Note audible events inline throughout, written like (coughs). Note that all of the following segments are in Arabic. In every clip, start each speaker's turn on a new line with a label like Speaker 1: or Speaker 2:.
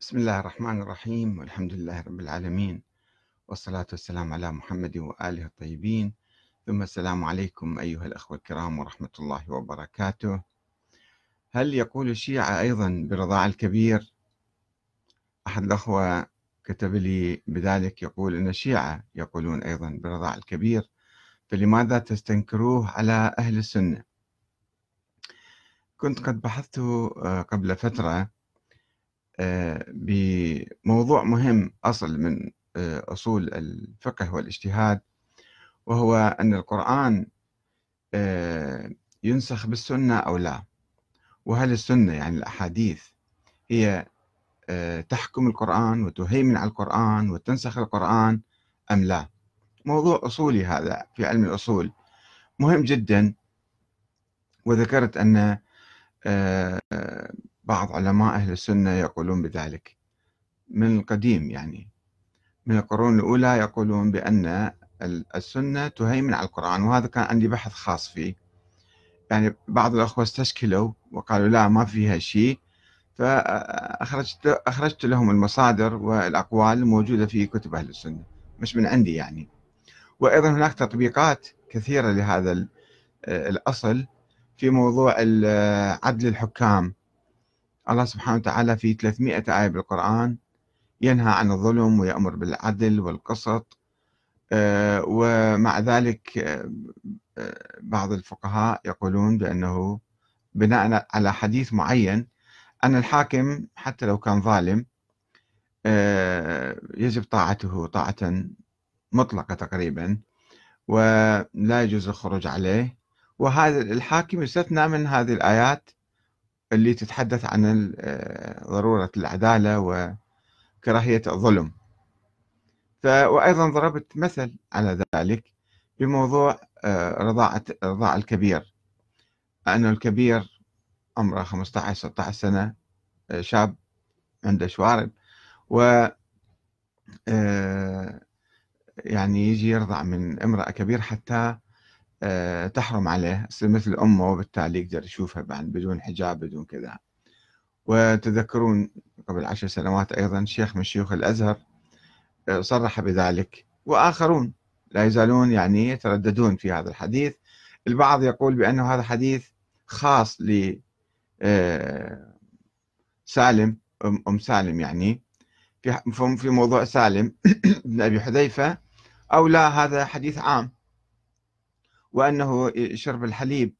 Speaker 1: بسم الله الرحمن الرحيم والحمد لله رب العالمين والصلاة والسلام على محمد وآله الطيبين. ثم السلام عليكم أيها الأخوة الكرام ورحمة الله وبركاته. هل يقول الشيعة أيضا برضاع الكبير؟ أحد الأخوة كتب لي بذلك يقول أن الشيعة يقولون أيضا برضاع الكبير فلماذا تستنكروه على أهل السنة؟ كنت قد بحثت آه، قبل فترة بموضوع مهم أصل من آه، أصول الفقه والاجتهاد وهو أن القرآن آه، ينسخ بالسنة أو لا. وهل السنة يعني الأحاديث هي تحكم القرآن وتهيمن على القرآن وتنسخ القرآن أم لا؟ موضوع أصولي هذا في علم الأصول مهم جدا. وذكرت أن بعض علماء أهل السنة يقولون بذلك. من القديم يعني. من القرون الأولى يقولون بأن السنة تهيمن على القرآن وهذا كان عندي بحث خاص فيه. يعني بعض الأخوة استشكلوا وقالوا لا ما فيها شيء. فأخرجت أخرجت لهم المصادر والأقوال الموجودة في كتب أهل السنة مش من عندي يعني. وأيضا هناك تطبيقات كثيرة لهذا الأصل في موضوع عدل الحكام. الله سبحانه وتعالى في 300 آية بالقرآن ينهى عن الظلم ويأمر بالعدل والقسط آه، ومع ذلك آه، آه، بعض الفقهاء يقولون بأنه بناء على حديث معين أن الحاكم حتى لو كان ظالم يجب طاعته طاعة مطلقة تقريبا ولا يجوز الخروج عليه. وهذا الحاكم يستثنى من هذه الآيات اللي تتحدث عن آه، ضرورة العدالة وكراهية الظلم. وأيضا ضربت مثل على ذلك بموضوع آه، رضاعة رضاع الكبير. أنه الكبير عمره 15 16 سنة آه، شاب عنده شوارب و يعني يجي يرضع من امرأة كبير حتى تحرم عليه. مثل أمه وبالتالي يقدر يشوفها بعد بدون حجاب بدون كذا. وتذكرون قبل عشر سنوات أيضا شيخ من شيوخ الأزهر آه، صرح بذلك. وآخرون لا يزالون يعني يترددون في هذا الحديث. البعض يقول بأنه هذا حديث خاص ل آه، سالم أم سالم يعني. في موضوع سالم (coughs) بن أبي حذيفة أو لا هذا حديث عام. وأنه شرب الحليب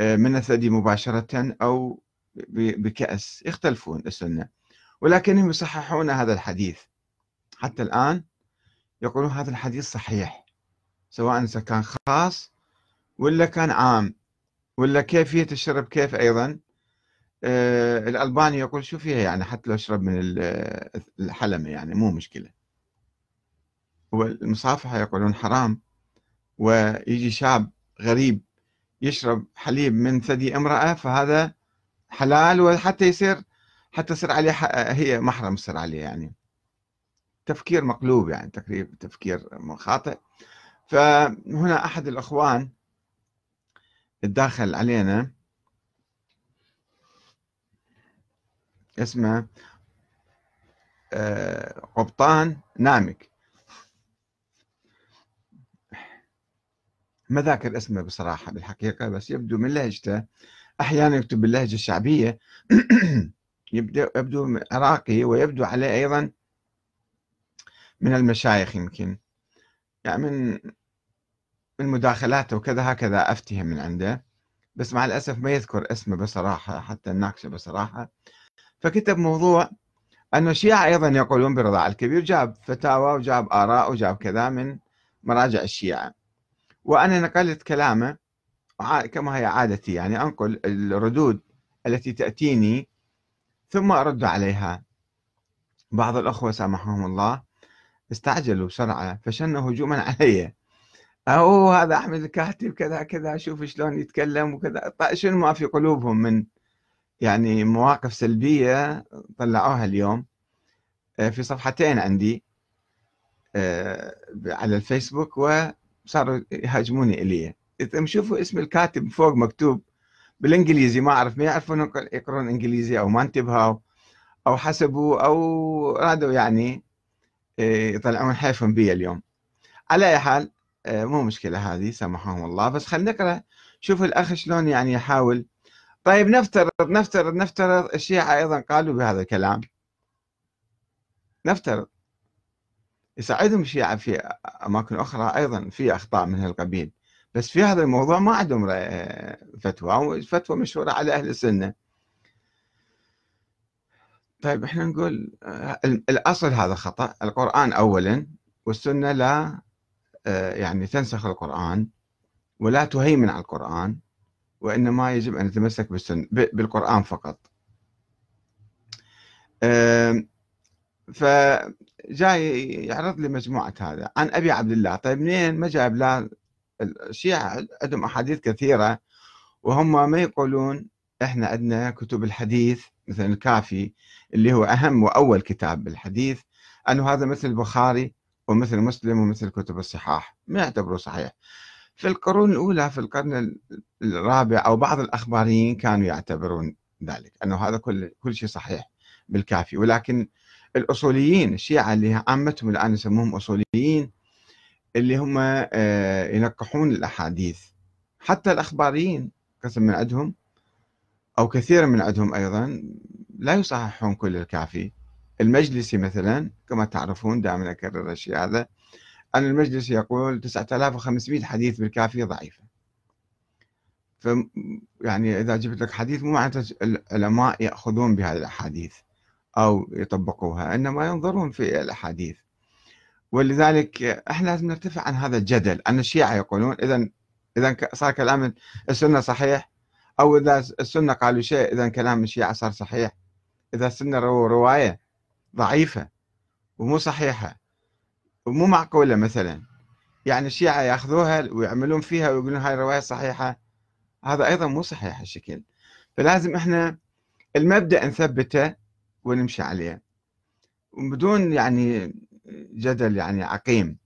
Speaker 1: آه، من الثدي مباشرة أو بكأس. يختلفون السنة. ولكنهم يصححون هذا الحديث. حتى الآن يقولون هذا الحديث صحيح سواء كان خاص ولا كان عام. ولا كيفية الشرب كيف أيضا؟ آه الألباني يقول شو فيها يعني حتى لو اشرب من الحلمة يعني مو مشكلة. والمصافحة يقولون حرام. ويجي شاب غريب يشرب حليب من ثدي امرأة فهذا حلال وحتى يصير حتى يصير عليه هي محرم يصير عليه يعني. تفكير مقلوب يعني تقريبا تفكير خاطئ. فهنا أحد الأخوان تداخل علينا اسمه آه، قبطان نامك. ما ذاكر اسمه بصراحة بالحقيقة بس يبدو من لهجته. أحيانا يكتب باللهجة الشعبية. (clears throat) يبدو يبدو عراقي ويبدو عليه أيضا من المشايخ يمكن. يعني من من مداخلاته وكذا هكذا أفتهم من عنده. بس مع الأسف ما يذكر اسمه بصراحة حتى نناقشه بصراحة. فكتب موضوع أنه الشيعة أيضا يقولون برضاع الكبير. جاب فتاوى وجاب آراء وجاب كذا من مراجع الشيعة. وأنا نقلت كلامه كما هي عادتي يعني أنقل الردود التي تأتيني ثم أرد عليها. بعض الأخوة سامحهم الله استعجلوا بسرعة فشنوا هجوما (laughs) علي. أو هذا أحمد الكاتب كذا كذا شوف شلون يتكلم وكذا. طيب شنو ما في قلوبهم من يعني مواقف سلبية طلعوها اليوم. آه، في صفحتين عندي آه، على الفيسبوك و صاروا يهاجموني إلي. شوفوا اسم الكاتب فوق مكتوب بالإنجليزي ما أعرف ما يعرفون يقرون إنجليزي أو ما انتبهوا أو حسبوا أو أرادوا يعني إيه، يطلعون حيفهم بي اليوم. على أي حال إيه، مو مشكلة هذه سامحهم الله. بس خلينا نقرأ شوف الأخ شلون يعني يحاول. طيب نفترض نفترض نفترض الشيعة أيضا قالوا بهذا الكلام. نفترض. يساعدهم الشيعة في أماكن أخرى أيضا في أخطاء من هالقبيل. بس في هذا الموضوع ما عندهم فتوى فتوى مشهورة على أهل السنة. طيب إحنا نقول الأصل هذا خطأ. القرآن أولا والسنة لا يعني تنسخ القرآن ولا تهيمن على القرآن وإنما يجب أن نتمسك بالسنة بالقرآن فقط. فجاي يعرض لي مجموعة هذا عن أبي عبد الله. طيب منين؟ ما جاب لا الشيعة عندهم أحاديث كثيرة وهم ما يقولون إحنا عندنا كتب الحديث مثل الكافي اللي هو أهم وأول كتاب بالحديث أنه هذا مثل البخاري ومثل مسلم ومثل كتب الصحاح ما يعتبروه صحيح. في القرون الأولى في القرن الرابع أو بعض الأخباريين كانوا يعتبرون ذلك أنه هذا كل كل شيء صحيح بالكافي ولكن الأصوليين الشيعة اللي عامتهم الآن يسموهم أصوليين اللي هم آه، ينقحون الأحاديث. حتى الأخباريين قسم من عندهم أو كثير من عندهم أيضا لا يصححون كل الكافي. المجلسي مثلا كما تعرفون دائما أكرر الشيء هذا أن المجلس يقول 9500 حديث بالكافي ضعيفة. ف يعني إذا جبت لك حديث مو معناته العلماء يأخذون بهذه الأحاديث. أو يطبقوها إنما ينظرون في الأحاديث. ولذلك إحنا لازم نرتفع عن هذا الجدل. أن الشيعة يقولون إذا إذا صار كلام السنة صحيح؟ أو إذا السنة قالوا شيء إذا كلام الشيعة صار صحيح؟ إذا السنة رووا رواية ضعيفة ومو صحيحة ومو معقولة مثلا. يعني الشيعة يأخذوها ويعملون فيها ويقولون هاي الرواية صحيحة؟ هذا أيضا مو صحيح الشكل فلازم إحنا المبدأ نثبته ونمشي عليه. بدون يعني جدل يعني عقيم.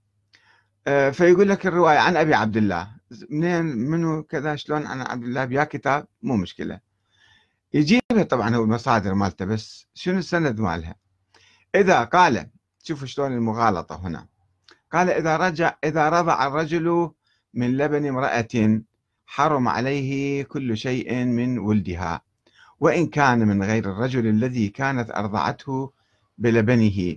Speaker 1: آه، فيقول لك الرواية عن أبي عبد الله. منين منو كذا شلون عن عبد الله؟ بيا كتاب؟ مو مشكلة. يجيبها طبعا هو المصادر مالته بس شنو السند مالها؟ إذا قال شوفوا شلون المغالطة هنا. قال إذا رجع إذا رضع الرجل من لبن امرأة حرم عليه كل شيء من ولدها. وإن كان من غير الرجل الذي كانت أرضعته بلبنه.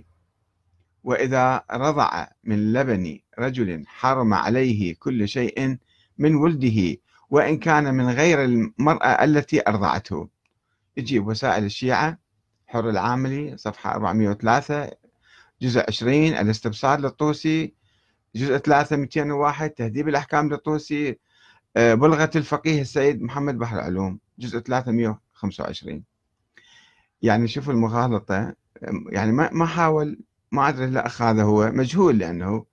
Speaker 1: وإذا رضع من لبن رجل حرم عليه كل شيء من ولده وإن كان من غير المرأة التي أرضعته. يجيب وسائل الشيعة حر العاملي صفحة 403 جزء 20 الاستبصار للطوسي جزء 3 201 تهذيب الأحكام للطوسي آه، بلغة الفقيه السيد محمد بحر العلوم جزء 325 يعني شوفوا المغالطة يعني ما ما حاول ما أدري الاخ هذا هو مجهول لأنه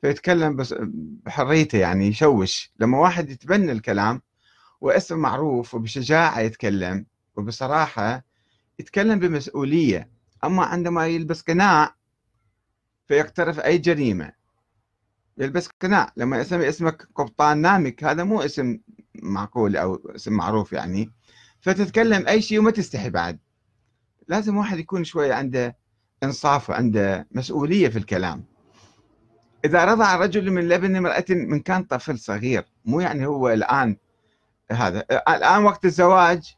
Speaker 1: فيتكلم بس بحريته يعني يشوش. لما واحد يتبنى الكلام واسم معروف وبشجاعة يتكلم وبصراحة يتكلم بمسؤولية أما عندما يلبس قناع فيقترف أي جريمة. يلبس قناع لما يسمي اسمك قبطان نامك هذا مو اسم معقول أو اسم معروف يعني. فتتكلم أي شيء وما تستحي بعد. لازم واحد يكون شوي عنده إنصاف وعنده مسؤولية في الكلام. إذا رضع رجل من لبن امرأة من كان طفل صغير مو يعني هو الآن هذا الآن وقت الزواج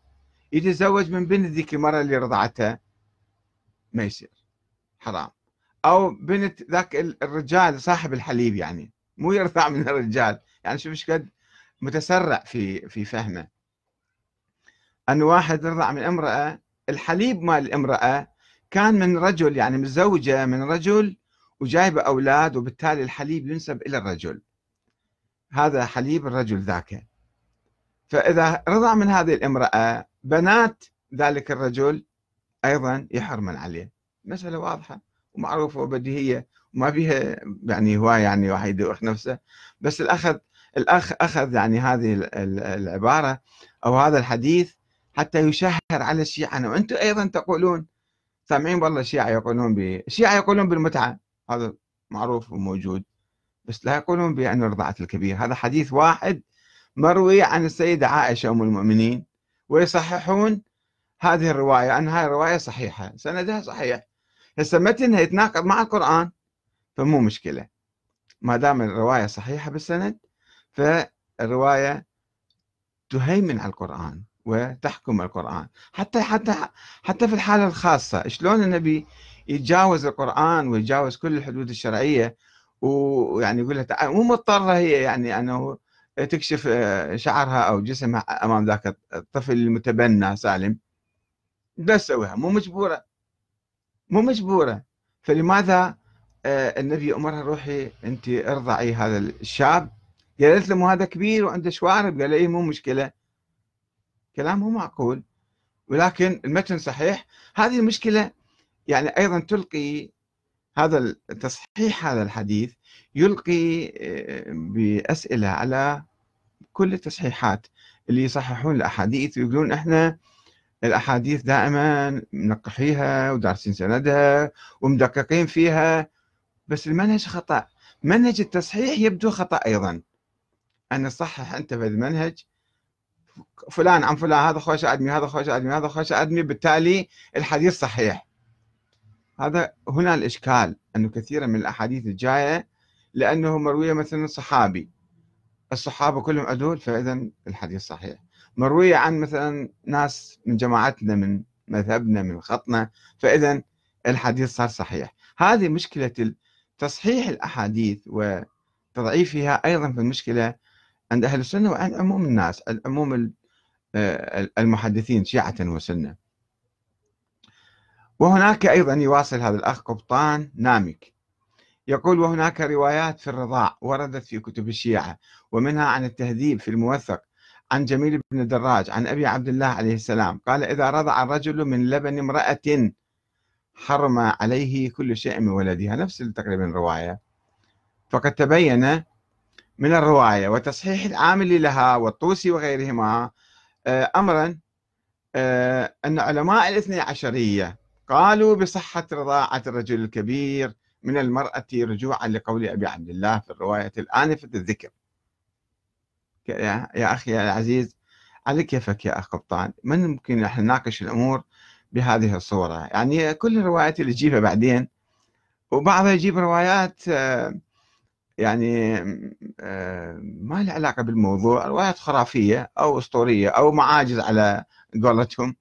Speaker 1: يتزوج من بنت ذيك المرة اللي رضعتها ما يصير. حرام. أو بنت ذاك الرجال صاحب الحليب يعني مو يرضع من الرجال. يعني شوف إيش قد متسرع في في فهمه. أن واحد رضع من امرأة الحليب مال الامرأة كان من رجل يعني متزوجة من رجل وجايبة أولاد وبالتالي الحليب ينسب إلى الرجل. هذا حليب الرجل ذاك. فإذا رضع من هذه الامرأة بنات ذلك الرجل أيضا يحرمن عليه. مسألة واضحة ومعروفة وبديهية وما فيها يعني هواية يعني واحد يدوخ نفسه. بس الأخذ الأخ أخذ يعني هذه العبارة أو هذا الحديث حتى يشهر على الشيعة وأنتم أيضا تقولون سامعين والله الشيعة يقولون ب الشيعة يقولون بالمتعة. هذا معروف وموجود. بس لا يقولون بأن رضعة الكبير هذا حديث واحد مروي عن السيدة عائشة أم المؤمنين ويصححون هذه الرواية أن هاي الرواية صحيحة. سندها صحيح. هسه متنها يتناقض مع القرآن فمو مشكلة. ما دام الرواية صحيحة بالسند فالرواية تهيمن على القرآن. وتحكم القرآن. حتى حتى حتى في الحالة الخاصة شلون النبي يتجاوز القرآن ويتجاوز كل الحدود الشرعية؟ ويعني يقول لها مو مضطرة هي يعني أنه تكشف آه، شعرها أو جسمها أمام ذاك الطفل المتبنى سالم. بس سويها مو مجبورة. مو مجبورة. فلماذا آه، النبي أمرها روحي أنت ارضعي هذا الشاب؟ قالت له مو هذا كبير وعنده شوارب. قال إيه مو مشكلة. كلام مو معقول. ولكن المتن صحيح. هذه المشكلة يعني أيضا تلقي هذا التصحيح هذا الحديث يلقي آه، بأسئلة على كل التصحيحات اللي يصححون الأحاديث. ويقولون إحنا الأحاديث دائما منقحيها ودارسين سندها ومدققين فيها. بس المنهج خطأ. منهج التصحيح يبدو خطأ أيضا. أن تصحح أنت في المنهج فلان عن فلان هذا خوش أدمي هذا خوش أدمي هذا خوش أدمي بالتالي الحديث صحيح. هذا هنا الإشكال أنه كثيرا من الأحاديث الجاية لأنه مروية مثلا صحابي. الصحابة كلهم عدول فاذا الحديث صحيح. مروية عن مثلا ناس من جماعتنا من مذهبنا من خطنا فاذا الحديث صار صحيح. هذه مشكلة تصحيح الأحاديث وتضعيفها أيضا في المشكلة عند أهل السنة وعند عموم الناس عموم آه، المحدثين شيعة وسنة. وهناك أيضا يواصل هذا الأخ قبطان نامك. يقول وهناك روايات في الرضاع وردت في كتب الشيعة ومنها عن التهذيب في الموثق عن جميل بن دراج عن أبي عبد الله عليه السلام. قال إذا رضع الرجل من لبن امرأة حرم عليه كل شيء من ولدها. نفس تقريبا الرواية. فقد تبين من الرواية وتصحيح العامل لها والطوسي وغيرهما. آه، أمرا آه، أن علماء الاثني عشرية قالوا بصحة رضاعة الرجل الكبير من المرأة رجوعا لقول أبي عبد الله في الرواية الآنفة الذكر. يا أخي العزيز على كيفك يا أخ قبطان؟ من ممكن نحن نناقش الأمور بهذه الصورة؟ يعني كل الروايات اللي تجيبها بعدين وبعضها يجيب روايات آه، يعني آه، ما له علاقة بالموضوع روايات خرافية أو أسطورية أو معاجز على قولتهم.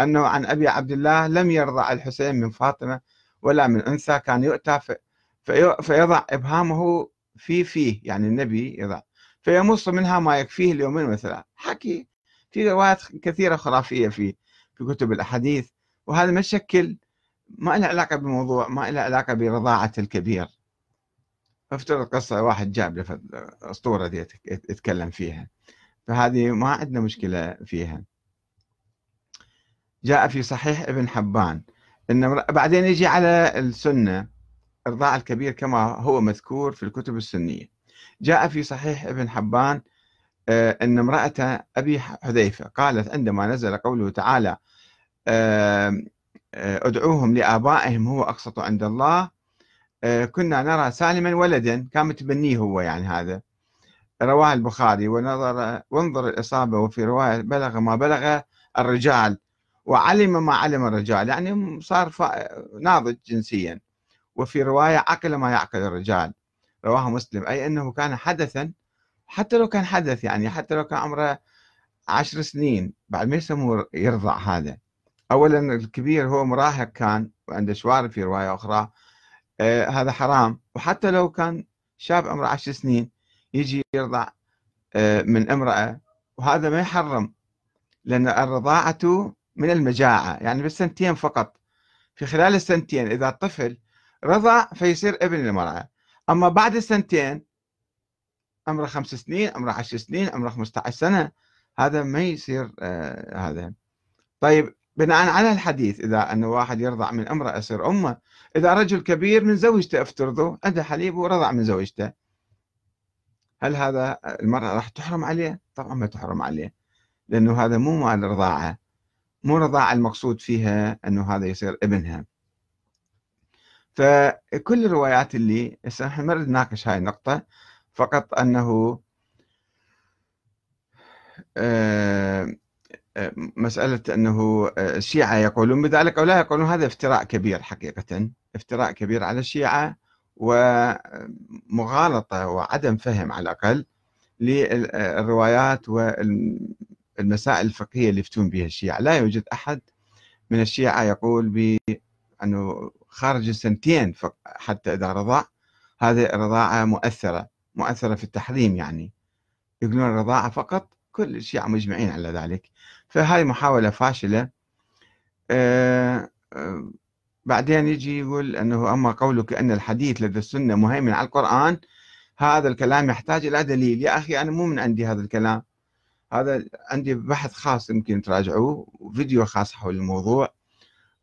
Speaker 1: أنه عن أبي عبد الله لم يرضع الحسين من فاطمة ولا من أنثى كان يؤتى فيضع إبهامه في فيه يعني النبي يضع فيمص منها ما يكفيه اليومين مثلا حكي في روايات كثيرة خرافية في في كتب الأحاديث وهذا ما شكل ما له علاقة بالموضوع ما له علاقة برضاعة الكبير. افترض قصة واحد جاب له أسطورة دي يتكلم فيها. فهذه ما عندنا مشكلة فيها. جاء في صحيح ابن حبان إن بعدين يجي على السنة إرضاع الكبير كما هو مذكور في الكتب السنية. جاء في صحيح ابن حبان آه، أن امرأة أبي حذيفة قالت عندما نزل قوله تعالى آه، ادعوهم لآبائهم هو أقسط عند الله كنا نرى سالما ولدا كان متبنيه هو يعني هذا. رواه البخاري ونظر وانظر الإصابة وفي رواية بلغ ما بلغ الرجال وعلم ما علم الرجال يعني صار ناضج جنسيا. وفي رواية عقل ما يعقل الرجال رواه مسلم. أي أنه كان حدثا حتى لو كان حدث يعني حتى لو كان عمره عشر سنين بعد ما يسموه يرضع هذا. أولا الكبير هو مراهق كان وعنده شوارب في رواية أخرى آه هذا حرام. وحتى لو كان شاب عمره عشر سنين يجي يرضع آه من امرأة وهذا ما يحرم لأن الرضاعة من المجاعة يعني بالسنتين فقط. في خلال السنتين إذا الطفل رضع فيصير ابن المرأة أما بعد السنتين عمره خمس سنين عمره عشر سنين عمره 15 سنة هذا ما يصير آه هذا. طيب بناء على الحديث إذا أنه واحد يرضع من امرأة يصير أمه إذا رجل كبير من زوجته افترضوا عنده حليب ورضع من زوجته. هل هذا المرأة راح تحرم عليه؟ طبعا ما تحرم عليه لأنه هذا مو مال رضاعة. مو رضاعة المقصود فيها أنه هذا يصير ابنها. فكل الروايات اللي هسه إحنا ما نناقش هاي النقطة فقط أنه آه مسألة أنه الشيعة يقولون بذلك أو لا يقولون هذا افتراء كبير حقيقة افتراء كبير على الشيعة ومغالطة وعدم فهم على الأقل للروايات والمسائل الفقهية اللي يفتون بها الشيعة. لا يوجد أحد من الشيعة يقول بأنه خارج السنتين حتى إذا رضع. هذه الرضاعة مؤثرة مؤثرة في التحريم يعني. يقولون الرضاعة فقط كل الشيعة مجمعين على ذلك. فهذه محاولة فاشلة. آه، آه، بعدين يجي يقول أنه أما قولك أن الحديث لدى السنة مهيمن على القرآن هذا الكلام يحتاج إلى دليل. يا أخي أنا مو من عندي هذا الكلام. هذا عندي بحث خاص يمكن تراجعوه وفيديو خاص حول الموضوع.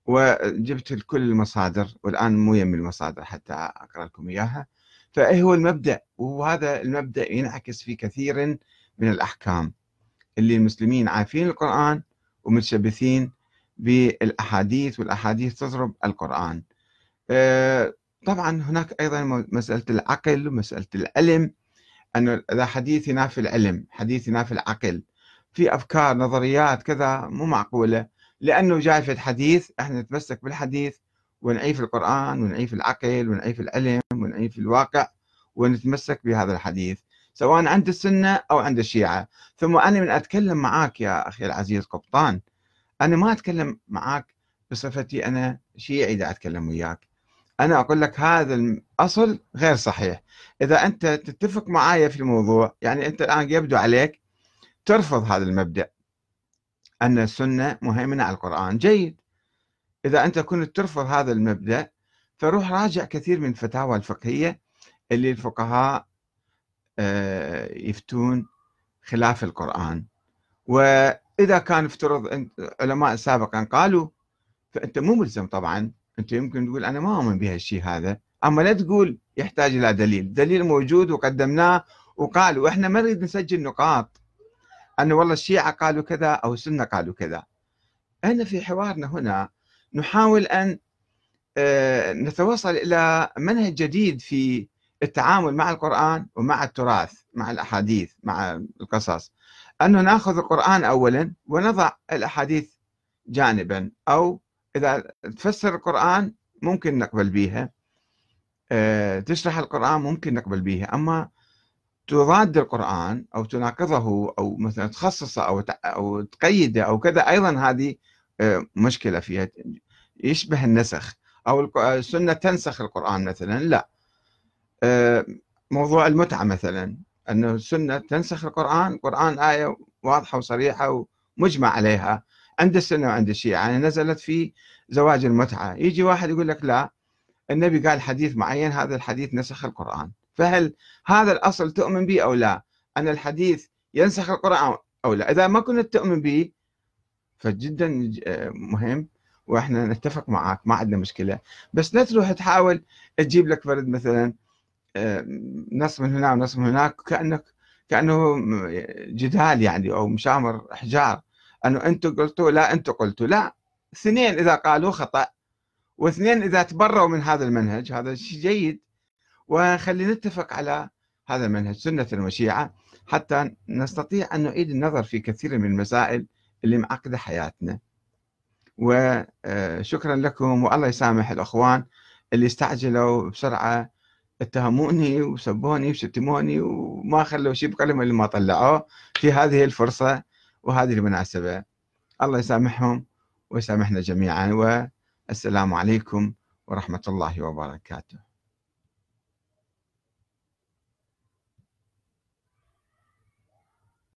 Speaker 1: وجبت كل المصادر والآن مو يم المصادر حتى أقرأ لكم إياها. فإيه هو المبدأ وهذا المبدأ ينعكس في كثير من الأحكام. اللي المسلمين عارفين القرآن ومتشبثين بالأحاديث والأحاديث تضرب القرآن. آه، طبعا هناك أيضا مسألة العقل ومسألة العلم أن إذا حديث ينافي العلم حديث ينافي العقل في أفكار نظريات كذا مو معقولة لأنه جاي في الحديث إحنا نتمسك بالحديث ونعيف القرآن ونعيف العقل ونعيف العلم ونعيف الواقع ونتمسك بهذا الحديث. سواء عند السنة أو عند الشيعة. ثم أنا من أتكلم معك يا أخي العزيز قبطان أنا ما أتكلم معك بصفتي أنا شيعي إذا أتكلم وياك. أنا أقول لك هذا الأصل غير صحيح. إذا أنت تتفق معي في الموضوع يعني أنت الآن يبدو عليك ترفض هذا المبدأ أن السنة مهيمنة على القرآن. جيد. إذا أنت كنت ترفض هذا المبدأ فروح راجع كثير من الفتاوى الفقهية اللي الفقهاء يفتون خلاف القرآن. وإذا كان افترض علماء سابقا قالوا فأنت مو ملزم طبعا أنت يمكن تقول أنا ما أؤمن بهالشيء هذا. أما لا تقول يحتاج إلى دليل. دليل موجود وقدمناه وقالوا إحنا ما نريد نسجل نقاط. أن والله الشيعة قالوا كذا أو السنة قالوا كذا. إحنا في حوارنا هنا نحاول أن آه، نتوصل إلى منهج جديد في التعامل مع القرآن ومع التراث مع الأحاديث مع القصص. أنه نأخذ القرآن أولا ونضع الأحاديث جانبا أو إذا تفسر القرآن ممكن نقبل بها آه، تشرح القرآن ممكن نقبل بها أما تضاد القرآن أو تناقضه أو مثلا تخصصه أو أو تقيده أو كذا أيضا هذه آه، مشكلة فيها. يشبه النسخ أو السنة تنسخ القرآن مثلا لا. آه، موضوع المتعة مثلا أن السنة تنسخ القرآن القرآن آية واضحة وصريحة ومجمع عليها عند السنة وعند الشيعة. يعني نزلت في زواج المتعة. يجي واحد يقول لك لا النبي قال حديث معين هذا الحديث نسخ القرآن. فهل هذا الأصل تؤمن به أو لا؟ أن الحديث ينسخ القرآن أو لا؟ إذا ما كنت تؤمن به فجدا مهم وإحنا نتفق معك ما عندنا مشكلة. بس لا تروح تحاول تجيب لك فرد مثلا نص من هنا ونص من هناك كانك كأنه جدال يعني أو مشامر إحجار. أنه أنتم قلتوا لا أنتم قلتوا. لا اثنين إذا قالوا خطأ واثنين إذا تبروا من هذا المنهج. هذا شيء جيد. وخلينا نتفق على هذا المنهج سنة وشيعة حتى نستطيع أن نعيد النظر في كثير من المسائل اللي معقدة حياتنا. وشكرا لكم والله يسامح الأخوان اللي استعجلوا بسرعة اتهموني وسبوني وشتموني وما خلوا شيء بقلم اللي ما طلعوه. في هذه الفرصة وهذه المناسبة الله يسامحهم ويسامحنا جميعا والسلام عليكم ورحمة الله وبركاته.